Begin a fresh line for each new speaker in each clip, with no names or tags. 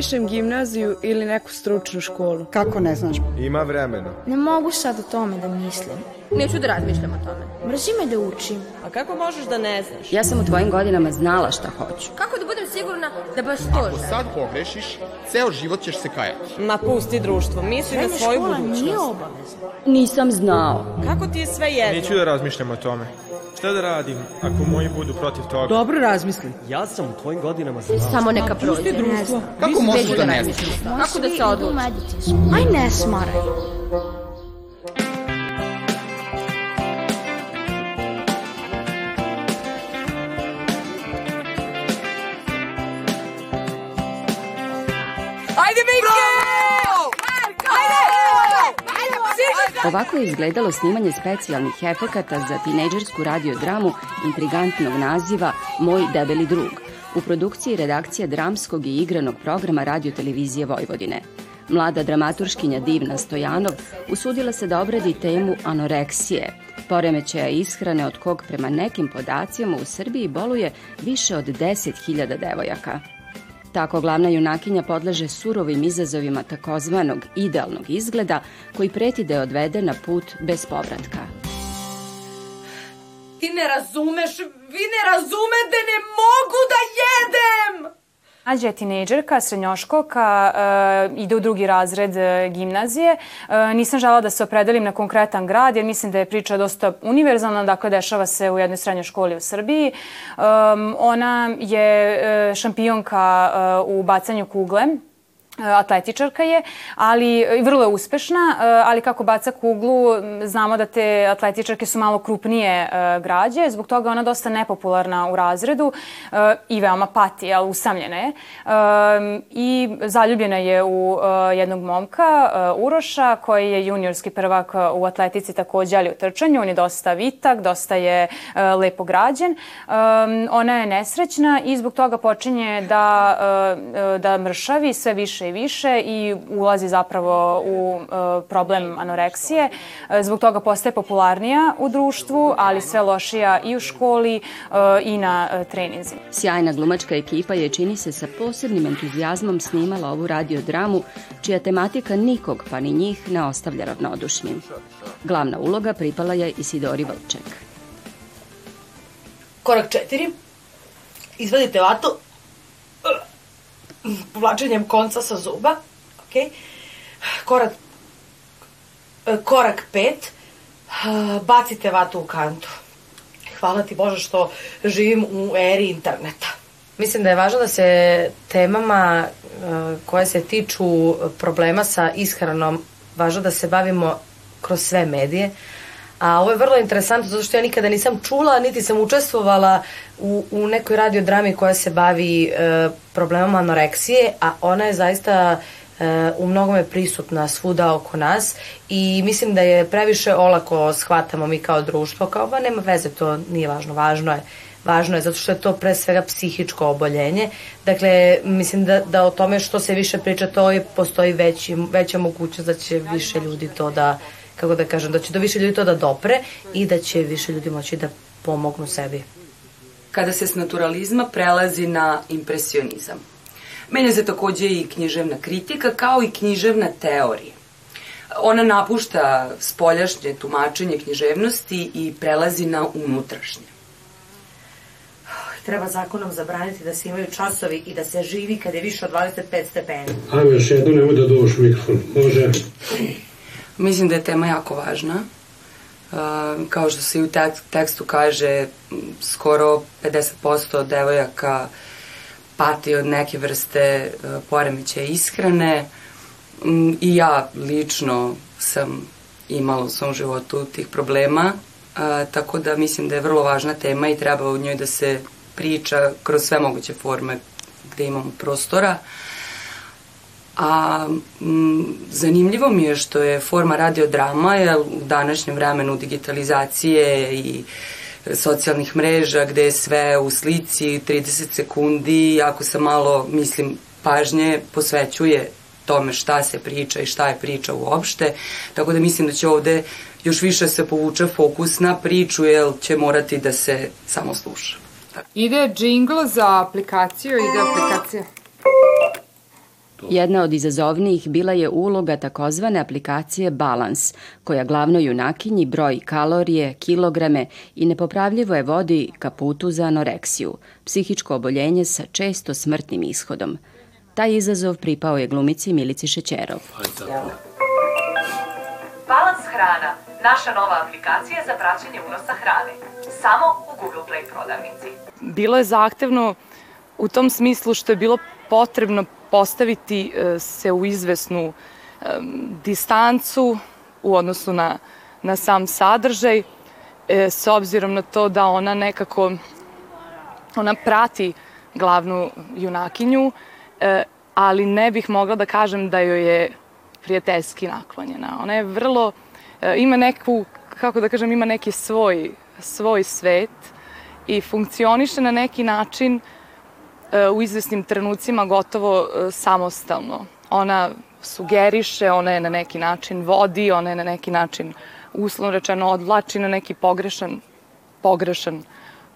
upišem gimnaziju ili neku stručnu školu.
Kako ne znaš?
Ima vremena.
Ne mogu sad o tome da mislim.
Neću da razmišljam o tome.
Mrzi me da učim.
A kako možeš da ne znaš?
Ja sam u tvojim godinama znala šta hoću.
Kako da budem sigurna da baš to
Ako sad pogrešiš, ceo život ćeš se kajati.
Ma pusti društvo, misli na svoju budućnost.
nije obavezna.
Nisam znao.
Kako ti je sve jedno?
Neću da razmišljam o tome. Šta da radim ako moji budu protiv toga?
Dobro razmisli.
Ja sam u tvojim godinama znao.
Samo neka prođe.
društvo.
Kako možeš da ne znaš?
Kako da se odluči?
Aj ne smaraj.
Ovako je izgledalo snimanje specijalnih efekata za tinejdžersku radiodramu intrigantnog naziva Moj debeli drug u produkciji redakcije dramskog i igranog programa radiotelevizije Vojvodine. Mlada dramaturškinja Divna Stojanov usudila se da obradi temu anoreksije, poremećaja ishrane od kog prema nekim podacima u Srbiji boluje više od 10.000 devojaka. Tako glavna junakinja podleže surovim izazovima takozvanog idealnog izgleda koji preti da je odvede na put bez povratka.
Ti ne razumeš, vi ne razumete, ne mogu da jedem!
Nađa je tinejdžerka, srednjoškolka, e, ide u drugi razred e, gimnazije. E, nisam žela da se opredelim na konkretan grad, jer mislim da je priča dosta univerzalna, dakle dešava se u jednoj srednjoj školi u Srbiji. Ona je šampionka u bacanju kugle, atletičarka je, ali vrlo je uspešna, e, ali kako baca kuglu, znamo da te atletičarke su malo krupnije e, građe, zbog toga je ona dosta nepopularna u razredu e, i veoma pati, ali usamljena je. I zaljubljena je u jednog momka, Uroša, koji je juniorski prvak u atletici takođe, ali u trčanju. On je dosta vitak, dosta je lepo građen. Ona je nesrećna i zbog toga počinje da, da mršavi sve više i više i ulazi zapravo u e, problem anoreksije. E, Zbog toga postaje popularnija u društvu, ali sve lošija i u školi e, i na treninzima.
Sjajna glumačka ekipa je čini se sa posebnim entuzijazmom snimala ovu radiodramu, čija tematika nikog, pa ni njih, ne ostavlja ravnodušnim. Glavna uloga pripala je Isidori Vlček.
Korak četiri. Izvadite vatu povlačenjem konca sa zuba. Ok. Korak, e, korak pet. e, Bacite vatu u kantu. Hvala ti Bože što živim u eri interneta.
Mislim da je važno da se temama e, koje se tiču problema sa ishranom, važno da se bavimo kroz sve medije. A ovo je vrlo interesantno zato što ja nikada nisam čula, niti sam učestvovala u, u nekoj radiodrami koja se bavi e, problemom anoreksije, a ona je zaista e, u mnogome prisutna svuda oko nas i mislim da je previše olako shvatamo mi kao društvo, kao ba nema veze, to nije važno, važno je važno je zato što je to pre svega psihičko oboljenje. Dakle, mislim da, da o tome što se više priča, to je, postoji veći, veća mogućnost da će više ljudi to da, kako da kažem, da će do više ljudi to da dopre i da će više ljudi moći da pomognu sebi.
kada se s naturalizma prelazi na impresionizam. Menja se takođe i književna kritika, kao i književna teorija. Ona napušta spoljašnje tumačenje književnosti i prelazi na unutrašnje.
Treba zakonom zabraniti da se imaju časovi i da se živi kad je više od 25 stepeni.
Ajmo još jedno, nemoj da dovoš mikrofon. Može.
Mislim da je tema jako važna. Uh, kao što se i u tek- tekstu kaže, skoro 50% devojaka pati od neke vrste uh, poremećaja ishrane Mm, i ja lično sam imala u svom životu tih problema, uh, tako da mislim da je vrlo važna tema i treba o njoj da se priča kroz sve moguće forme gde imamo prostora. A m, zanimljivo mi je što je forma radiodrama, jer u današnjem vremenu digitalizacije i socijalnih mreža gde je sve u slici 30 sekundi, ako se malo, mislim, pažnje posvećuje tome šta se priča i šta je priča uopšte, tako da mislim da će ovde još više se povuče fokus na priču, jer će morati da se samo sluša.
Ide džingl za aplikaciju, ide aplikacija.
Jedna od izazovnijih bila je uloga takozvane aplikacije Balans, koja glavno junakinji broji kalorije, kilograme i nepopravljivo je vodi ka putu za anoreksiju, psihičko oboljenje sa često smrtnim ishodom. Taj izazov pripao je glumici Milici Šećerov.
Balans hrana, naša nova aplikacija za praćenje unosa hrane. Samo u Google Play prodavnici.
Bilo je zahtevno u tom smislu što je bilo potrebno postaviti e, se u izvesnu e, distancu u odnosu na, na sam sadržaj, e, s obzirom na to da ona nekako ona prati glavnu junakinju, ali ne bih mogla da kažem da joj je prijateljski naklonjena. Ona je vrlo, ima neku, kako da kažem, ima neki svoj, svoj svet i funkcioniše na neki način uh, u izvesnim trenucima gotovo e, samostalno. Ona sugeriše, ona je na neki način vodi, ona je na neki način uslovno rečeno odvlači na neki pogrešan, pogrešan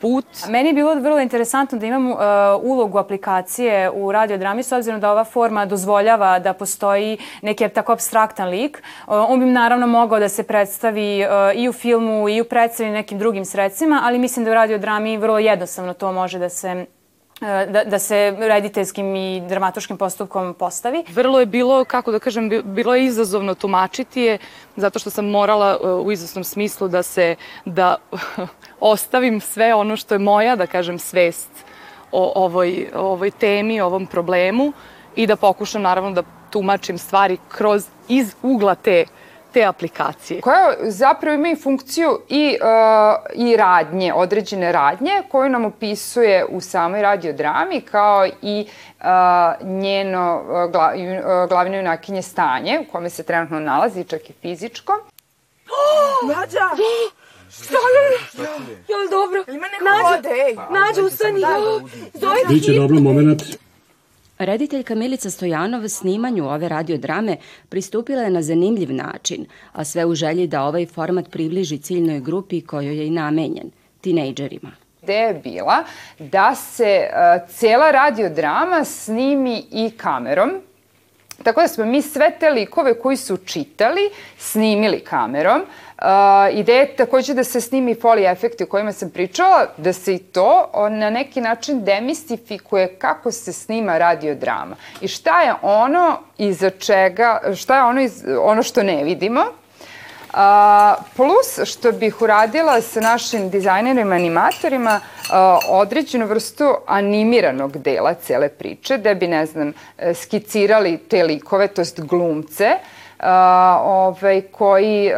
put.
Meni je bilo vrlo interesantno da imam uh, ulogu aplikacije u radiodrami s obzirom da ova forma dozvoljava da postoji neki tako abstraktan lik. Uh, on bi naravno mogao da se predstavi uh, i u filmu i u predstavi nekim drugim sredstvima, ali mislim da u radiodrami vrlo jednostavno to može da se E, da, da se rediteljskim i dramatoškim postupkom postavi.
Vrlo je bilo, kako da kažem, bilo je izazovno tumačiti je, zato što sam morala e, u izasnom smislu da se, da ostavim sve ono što je moja, da kažem, svest o ovoj, o ovoj temi, o ovom problemu i da pokušam naravno da tumačim stvari kroz iz ugla te te aplikacije.
Koja zapravo ima i funkciju i, uh, i radnje, određene radnje, koju nam opisuje u samoj radiodrami, kao i uh, njeno uh, gla, uh, glavno junakinje stanje, u kome se trenutno nalazi, čak i fizičko.
Oh, Nađa! Šta je? Jel dobro? Ima neko Nađa, Nađa, ustani. Zove
Biće dobro moment.
Rediteljka Milica Stojanov snimanju ove radiodrame pristupila je na zanimljiv način, a sve u želji da ovaj format približi ciljnoj grupi kojoj je i namenjen, tinejdžerima.
Ideja je bila da se uh, cela radiodrama snimi i kamerom, Tako da smo mi sve te likove koji su čitali snimili kamerom. Uh, ideja je takođe da se snimi foli efekti o kojima sam pričala, da se i to na neki način demistifikuje kako se snima radiodrama i šta je ono iza čega, šta je ono, iz, ono što ne vidimo, A, plus što bih uradila sa našim dizajnerima, animatorima, a, određenu vrstu animiranog dela cele priče, da bi, ne znam, skicirali te likove, to jest glumce, ovaj, koji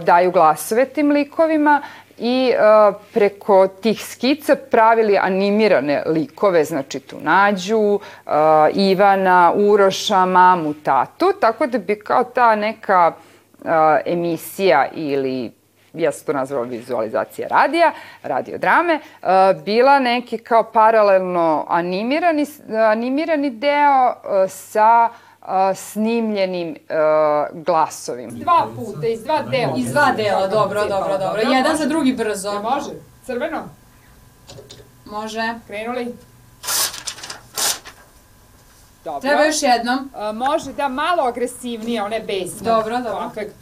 daju glasove tim likovima i preko tih skica pravili animirane likove, znači tu Nađu, Ivana, Uroša, mamu, tatu, tako da bi kao ta neka emisija ili ja sam to nazvala vizualizacija radija, radiodrame, bila neki kao paralelno animirani, animirani deo sa snimljenim glasovim.
Dva puta, iz dva dela. Iz dva dela, dobro, dobro, dobro. Jedan za drugi brzo.
Može. Crveno?
Može.
Krenuli?
Dobro. Treba još jednom.
A, može da malo agresivnije, one besne.
Dobro, dobro.
Konfekt.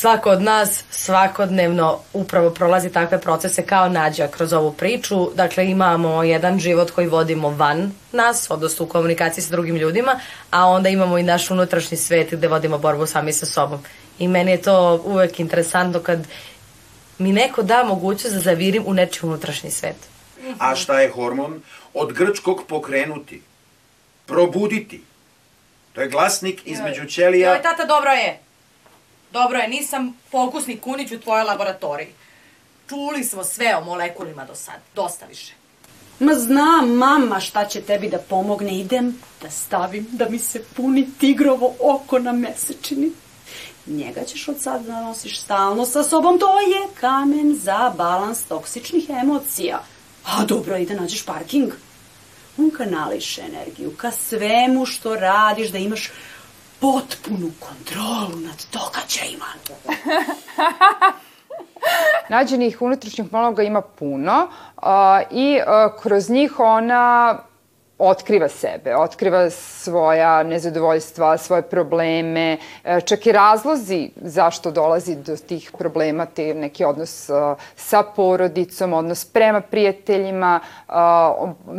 Svako od nas svakodnevno upravo prolazi takve procese kao nađa kroz ovu priču. Dakle, imamo jedan život koji vodimo van nas, odnosno u komunikaciji sa drugim ljudima, a onda imamo i naš unutrašnji svet gde vodimo borbu sami sa sobom. I meni je to uvek interesantno kad mi neko da mogućnost da zavirim u nečiji unutrašnji svet.
A šta je hormon? Od grčkog pokrenuti. Probuditi. To je glasnik između ćelija...
Joj, tata, dobro je. Dobro je, nisam fokusni kunić u tvojoj laboratoriji. Čuli smo sve o molekulima do sad. Dosta više.
Ma znam, mama, šta će tebi da pomogne. Idem da stavim da mi se puni tigrovo oko na mesečini. Njega ćeš od sad da nosiš stalno sa sobom. To je kamen za balans toksičnih emocija. A dobro, i da nađeš parking. On kanališe energiju ka svemu što radiš, da imaš potpunu kontrolu nad događajima.
Nađenih unutrašnjih monologa ima puno a, i a, kroz njih ona otkriva sebe, otkriva svoja nezadovoljstva, svoje probleme, e, čak i razlozi zašto dolazi do tih problema, te neki odnos sa porodicom, odnos prema prijateljima.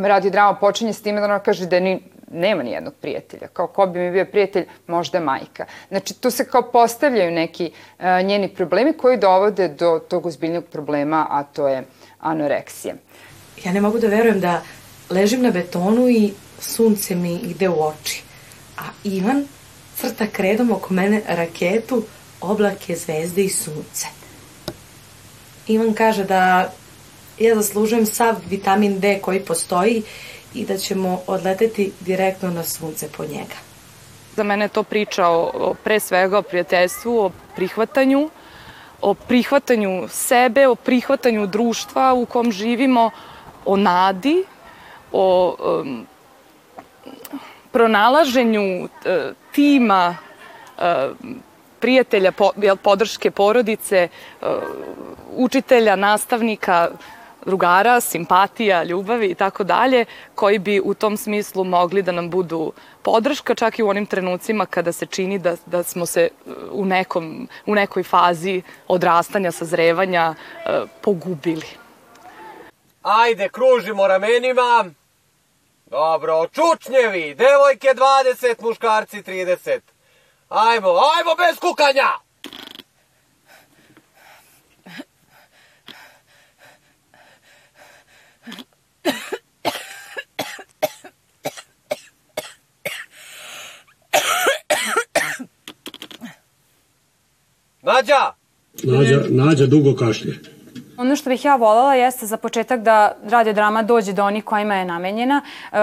Radio drama počinje s time da ona kaže da ni, nema ni jednog prijatelja. Kao ko bi mi bio prijatelj, možda majka. Znači, tu se kao postavljaju neki uh, njeni problemi koji dovode do tog ozbiljnog problema, a to je anoreksija.
Ja ne mogu da verujem da ležim na betonu i sunce mi ide u oči. A Ivan crta kredom oko mene raketu, oblake, zvezde i sunce. Ivan kaže da ja zaslužujem sav vitamin D koji postoji i da ćemo odleteti direktno na sunce po njega.
Za mene je to priča o, o pre svega o prijateljstvu, o prihvatanju, o prihvatanju sebe, o prihvatanju društva u kom živimo, o nadi, o um, pronalaženju uh, tima uh, prijatelja, po, podrške porodice, uh, učitelja, nastavnika, drugara, simpatija, ljubavi i tako dalje, koji bi u tom smislu mogli da nam budu podrška, čak i u onim trenucima kada se čini da, da smo se uh, u, nekom, u nekoj fazi odrastanja, sazrevanja uh, pogubili.
Ajde, kružimo ramenima. Dobro, čučnjevi, devojke 20, muškarci 30. Ajmo, ajmo bez kukanja! Nađa!
Nađa, nađa dugo kašlje.
Ono što bih ja voljela jeste za početak da radiodrama dođe do onih kojima je namenjena. E,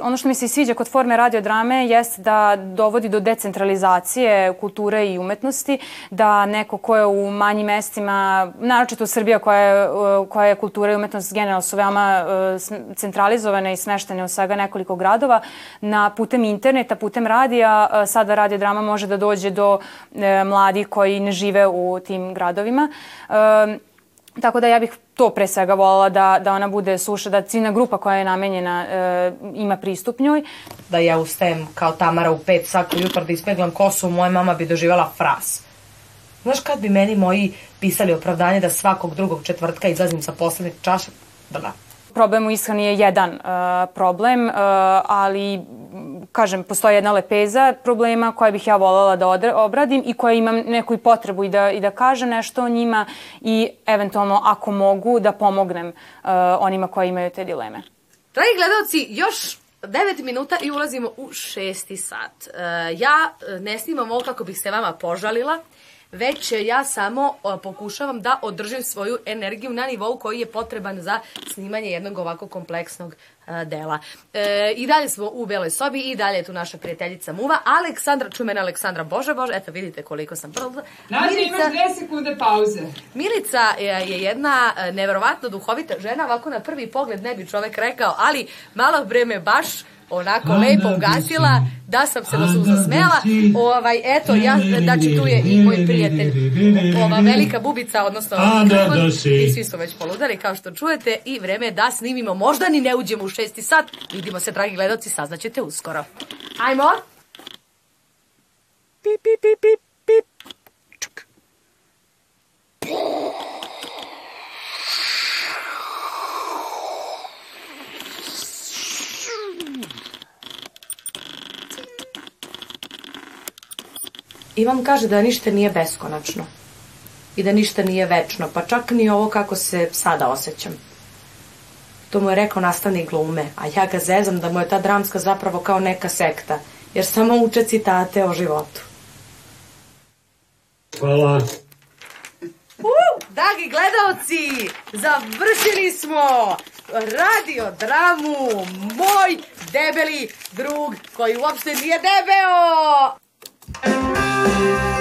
ono što mi se sviđa kod forme radiodrame jeste da dovodi do decentralizacije kulture i umetnosti, da neko ko je u manjim mestima, naročito Srbija koja je, koja je kultura i umetnost generalno su veoma e, centralizovane i smeštene u svega nekoliko gradova, na putem interneta, putem radija, e, sada radiodrama može da dođe do e, mladih koji ne žive u tim gradovima. E, Tako da ja bih to pre svega volala da, da ona bude suša, da ciljna grupa koja je namenjena e, ima pristup njoj.
Da ja ustajem kao Tamara u pet svako jutro da ispeglam kosu, moja mama bi doživala fras. Znaš kad bi meni moji pisali opravdanje da svakog drugog četvrtka izlazim sa poslednjeg čaša? Da.
Problem u ishrani je jedan uh, problem, uh, ali kažem, postoji jedna lepeza problema koje bih ja voljela da obradim i koje imam neku potrebu i da, i da kažem nešto o njima i eventualno ako mogu da pomognem uh, onima koji imaju te dileme.
Dragi gledalci, još 9 minuta i ulazimo u šesti sat. Uh, ja ne snimam ovo kako bih se vama požalila, već ja samo pokušavam da održim svoju energiju na nivou koji je potreban za snimanje jednog ovako kompleksnog dela. E, I dalje smo u Beloj sobi i dalje je tu naša prijateljica Muva. Aleksandra, čumena Aleksandra Bože Bože, eto vidite koliko sam brzo.
Znači imaš dve sekunde pauze.
Milica je jedna neverovatno duhovita žena, ovako na prvi pogled ne bi čovek rekao, ali malo vreme baš onako lepo ugasila, da sam se suza smela. Ovaj, eto, ja, znači tu je i moj prijatelj, ova velika bubica, odnosno mikrofon, i svi su već poludali, kao što čujete, i vreme je da snimimo, možda ni ne uđemo u šesti sat, vidimo se, dragi gledalci, saznaćete uskoro. Ajmo! Pip, pip, pip, pip, pip. Ivan kaže da ništa nije beskonačno i da ništa nije večno, pa čak ni ovo kako se sada osjećam. To mu je rekao nastavnik glume, a ja ga zezam da mu je ta dramska zapravo kao neka sekta, jer samo uče citate o životu.
Hvala.
Uh, dragi gledalci, završili smo radio dramu Moj debeli drug koji uopšte nije debeo. Música